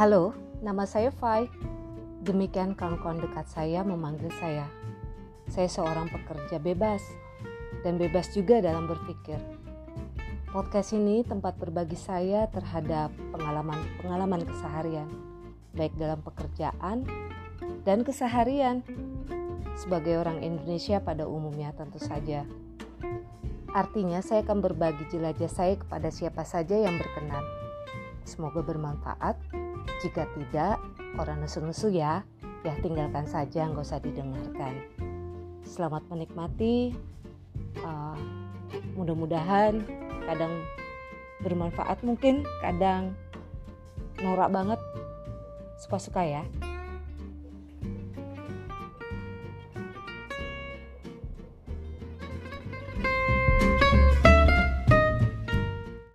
Halo, nama saya Fai. Demikian kawan-kawan dekat saya memanggil saya. Saya seorang pekerja bebas dan bebas juga dalam berpikir. Podcast ini tempat berbagi saya terhadap pengalaman-pengalaman keseharian, baik dalam pekerjaan dan keseharian sebagai orang Indonesia pada umumnya tentu saja. Artinya saya akan berbagi jelajah saya kepada siapa saja yang berkenan. Semoga bermanfaat. Jika tidak, orang nesu-nesu ya. Ya tinggalkan saja, nggak usah didengarkan. Selamat menikmati. Uh, mudah-mudahan kadang bermanfaat mungkin, kadang norak banget. Suka-suka ya.